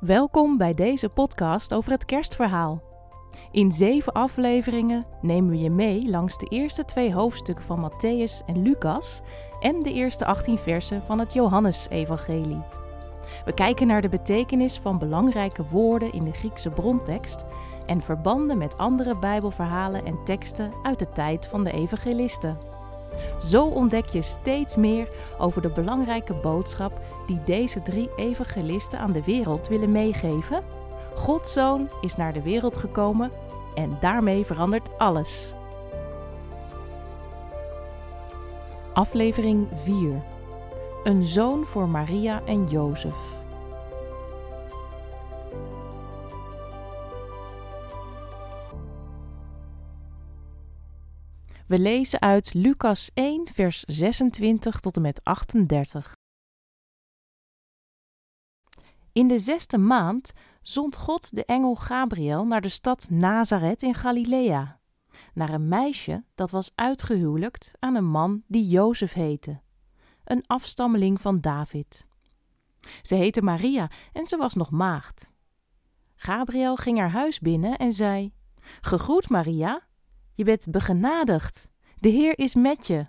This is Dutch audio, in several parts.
Welkom bij deze podcast over het kerstverhaal. In zeven afleveringen nemen we je mee langs de eerste twee hoofdstukken van Matthäus en Lucas en de eerste 18 versen van het Johannesevangelie. We kijken naar de betekenis van belangrijke woorden in de Griekse brontekst en verbanden met andere Bijbelverhalen en teksten uit de tijd van de evangelisten. Zo ontdek je steeds meer over de belangrijke boodschap die deze drie evangelisten aan de wereld willen meegeven. Gods zoon is naar de wereld gekomen en daarmee verandert alles. Aflevering 4 Een zoon voor Maria en Jozef. We lezen uit Lucas 1, vers 26 tot en met 38. In de zesde maand zond God de engel Gabriel naar de stad Nazareth in Galilea, naar een meisje dat was uitgehuwelijkt aan een man die Jozef heette, een afstammeling van David. Ze heette Maria en ze was nog maagd. Gabriel ging haar huis binnen en zei: Gegroet Maria, je bent begenadigd. De Heer is met je.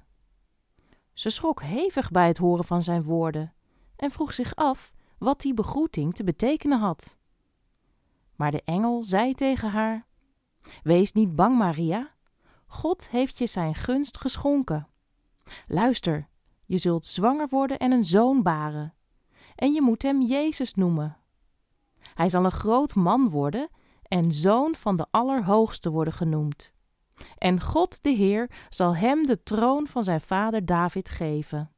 Ze schrok hevig bij het horen van zijn woorden en vroeg zich af wat die begroeting te betekenen had. Maar de engel zei tegen haar: Wees niet bang, Maria. God heeft je zijn gunst geschonken. Luister, je zult zwanger worden en een zoon baren. En je moet hem Jezus noemen. Hij zal een groot man worden en zoon van de Allerhoogste worden genoemd. En God de Heer zal hem de troon van zijn vader David geven.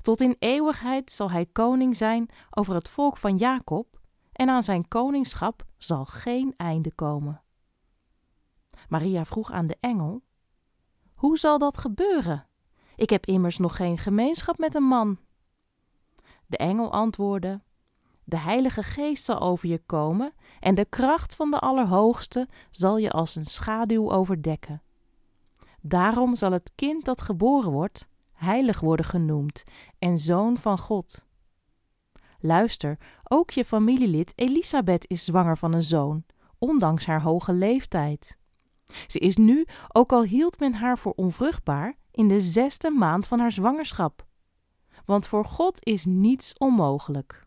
Tot in eeuwigheid zal hij koning zijn over het volk van Jacob, en aan zijn koningschap zal geen einde komen. Maria vroeg aan de engel: Hoe zal dat gebeuren? Ik heb immers nog geen gemeenschap met een man. De engel antwoordde: De Heilige Geest zal over je komen, en de kracht van de Allerhoogste zal je als een schaduw overdekken. Daarom zal het kind dat geboren wordt heilig worden genoemd en zoon van God. Luister, ook je familielid Elisabeth is zwanger van een zoon, ondanks haar hoge leeftijd. Ze is nu, ook al hield men haar voor onvruchtbaar, in de zesde maand van haar zwangerschap. Want voor God is niets onmogelijk.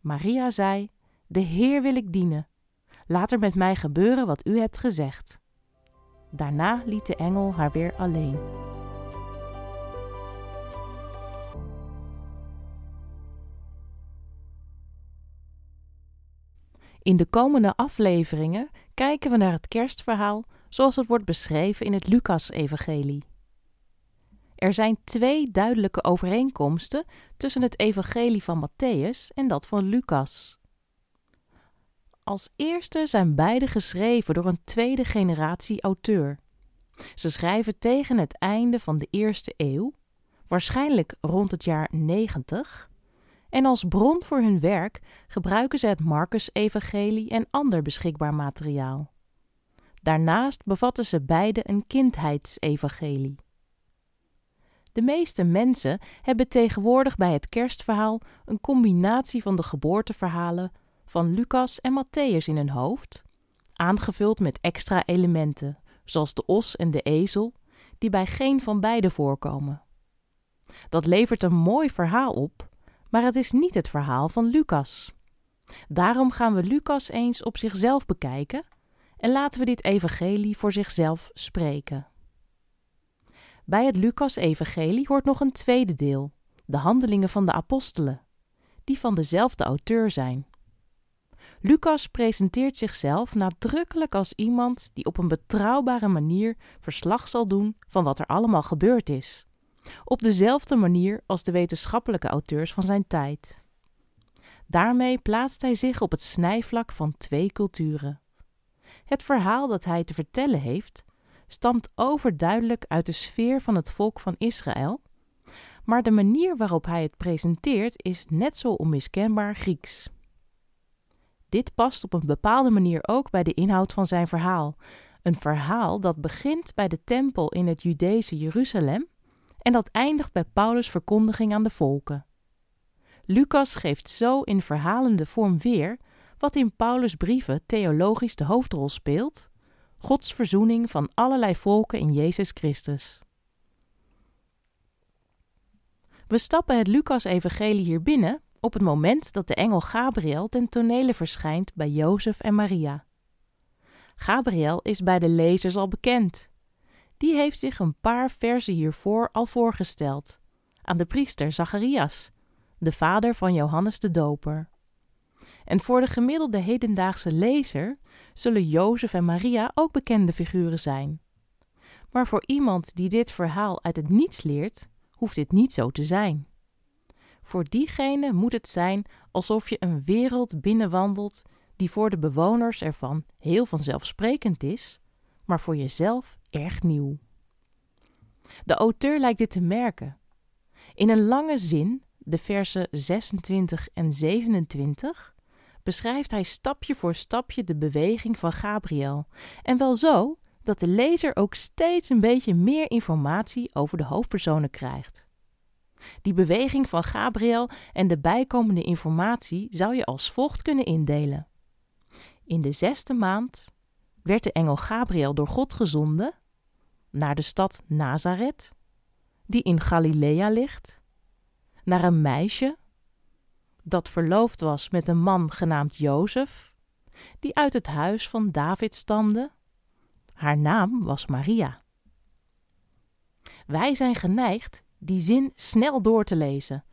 Maria zei: De Heer wil ik dienen. Laat er met mij gebeuren wat u hebt gezegd. Daarna liet de engel haar weer alleen. In de komende afleveringen kijken we naar het kerstverhaal zoals het wordt beschreven in het Lucas-evangelie. Er zijn twee duidelijke overeenkomsten tussen het evangelie van Matthäus en dat van Lucas. Als eerste zijn beide geschreven door een tweede generatie auteur. Ze schrijven tegen het einde van de eerste eeuw, waarschijnlijk rond het jaar 90, en als bron voor hun werk gebruiken ze het Marcus-evangelie en ander beschikbaar materiaal. Daarnaast bevatten ze beide een kindheidsevangelie. De meeste mensen hebben tegenwoordig bij het kerstverhaal een combinatie van de geboorteverhalen van Lucas en Matthäus in hun hoofd, aangevuld met extra elementen, zoals de os en de ezel, die bij geen van beide voorkomen. Dat levert een mooi verhaal op, maar het is niet het verhaal van Lucas. Daarom gaan we Lucas eens op zichzelf bekijken en laten we dit evangelie voor zichzelf spreken. Bij het Lucas-evangelie hoort nog een tweede deel, de handelingen van de apostelen, die van dezelfde auteur zijn. Lucas presenteert zichzelf nadrukkelijk als iemand die op een betrouwbare manier verslag zal doen van wat er allemaal gebeurd is op dezelfde manier als de wetenschappelijke auteurs van zijn tijd. Daarmee plaatst hij zich op het snijvlak van twee culturen. Het verhaal dat hij te vertellen heeft, stamt overduidelijk uit de sfeer van het volk van Israël, maar de manier waarop hij het presenteert is net zo onmiskenbaar Grieks. Dit past op een bepaalde manier ook bij de inhoud van zijn verhaal, een verhaal dat begint bij de tempel in het Judese Jeruzalem en dat eindigt bij Paulus' verkondiging aan de volken. Lucas geeft zo in verhalende vorm weer wat in Paulus' brieven theologisch de hoofdrol speelt: Gods verzoening van allerlei volken in Jezus Christus. We stappen het Lucas-evangelie hier binnen op het moment dat de engel Gabriel ten tonele verschijnt bij Jozef en Maria. Gabriel is bij de lezers al bekend. Die heeft zich een paar versen hiervoor al voorgesteld aan de priester Zacharias, de vader van Johannes de Doper. En voor de gemiddelde hedendaagse lezer zullen Jozef en Maria ook bekende figuren zijn. Maar voor iemand die dit verhaal uit het niets leert, hoeft dit niet zo te zijn. Voor diegene moet het zijn alsof je een wereld binnenwandelt die voor de bewoners ervan heel vanzelfsprekend is, maar voor jezelf erg nieuw. De auteur lijkt dit te merken. In een lange zin, de versen 26 en 27, beschrijft hij stapje voor stapje de beweging van Gabriel, en wel zo dat de lezer ook steeds een beetje meer informatie over de hoofdpersonen krijgt. Die beweging van Gabriel en de bijkomende informatie zou je als volgt kunnen indelen. In de zesde maand werd de engel Gabriel door God gezonden naar de stad Nazareth, die in Galilea ligt, naar een meisje dat verloofd was met een man genaamd Jozef, die uit het huis van David stamde. Haar naam was Maria. Wij zijn geneigd die zin snel door te lezen,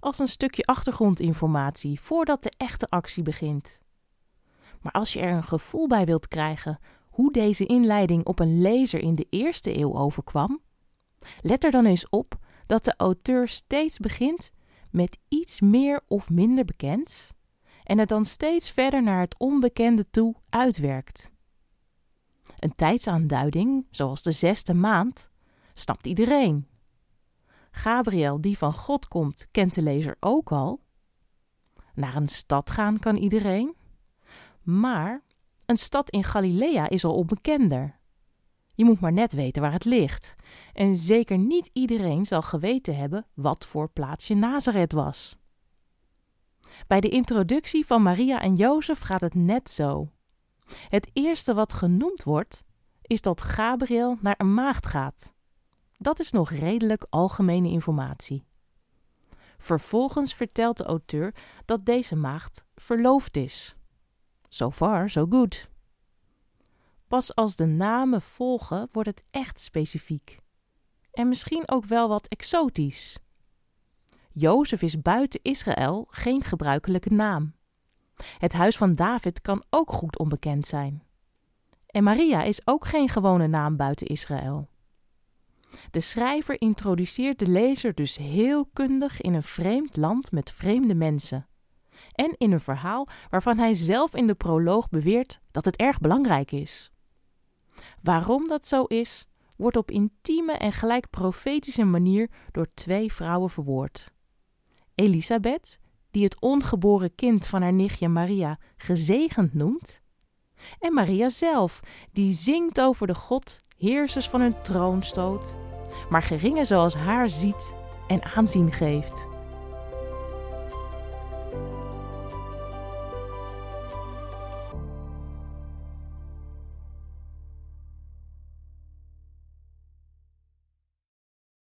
als een stukje achtergrondinformatie voordat de echte actie begint. Maar als je er een gevoel bij wilt krijgen hoe deze inleiding op een lezer in de eerste eeuw overkwam, let er dan eens op dat de auteur steeds begint met iets meer of minder bekends en het dan steeds verder naar het onbekende toe uitwerkt. Een tijdsaanduiding, zoals de zesde maand, snapt iedereen. Gabriel, die van God komt, kent de lezer ook al. Naar een stad gaan kan iedereen. Maar een stad in Galilea is al onbekender. Je moet maar net weten waar het ligt. En zeker niet iedereen zal geweten hebben wat voor plaatsje Nazareth was. Bij de introductie van Maria en Jozef gaat het net zo. Het eerste wat genoemd wordt, is dat Gabriel naar een maagd gaat. Dat is nog redelijk algemene informatie. Vervolgens vertelt de auteur dat deze maagd verloofd is. So far, so good. Pas als de namen volgen, wordt het echt specifiek. En misschien ook wel wat exotisch. Jozef is buiten Israël geen gebruikelijke naam. Het huis van David kan ook goed onbekend zijn. En Maria is ook geen gewone naam buiten Israël. De schrijver introduceert de lezer dus heel kundig in een vreemd land met vreemde mensen. En in een verhaal waarvan hij zelf in de proloog beweert dat het erg belangrijk is. Waarom dat zo is, wordt op intieme en gelijk profetische manier door twee vrouwen verwoord. Elisabeth, die het ongeboren kind van haar nichtje Maria gezegend noemt, en Maria zelf, die zingt over de God heersers van hun troon stoot, maar geringen zoals haar ziet en aanzien geeft.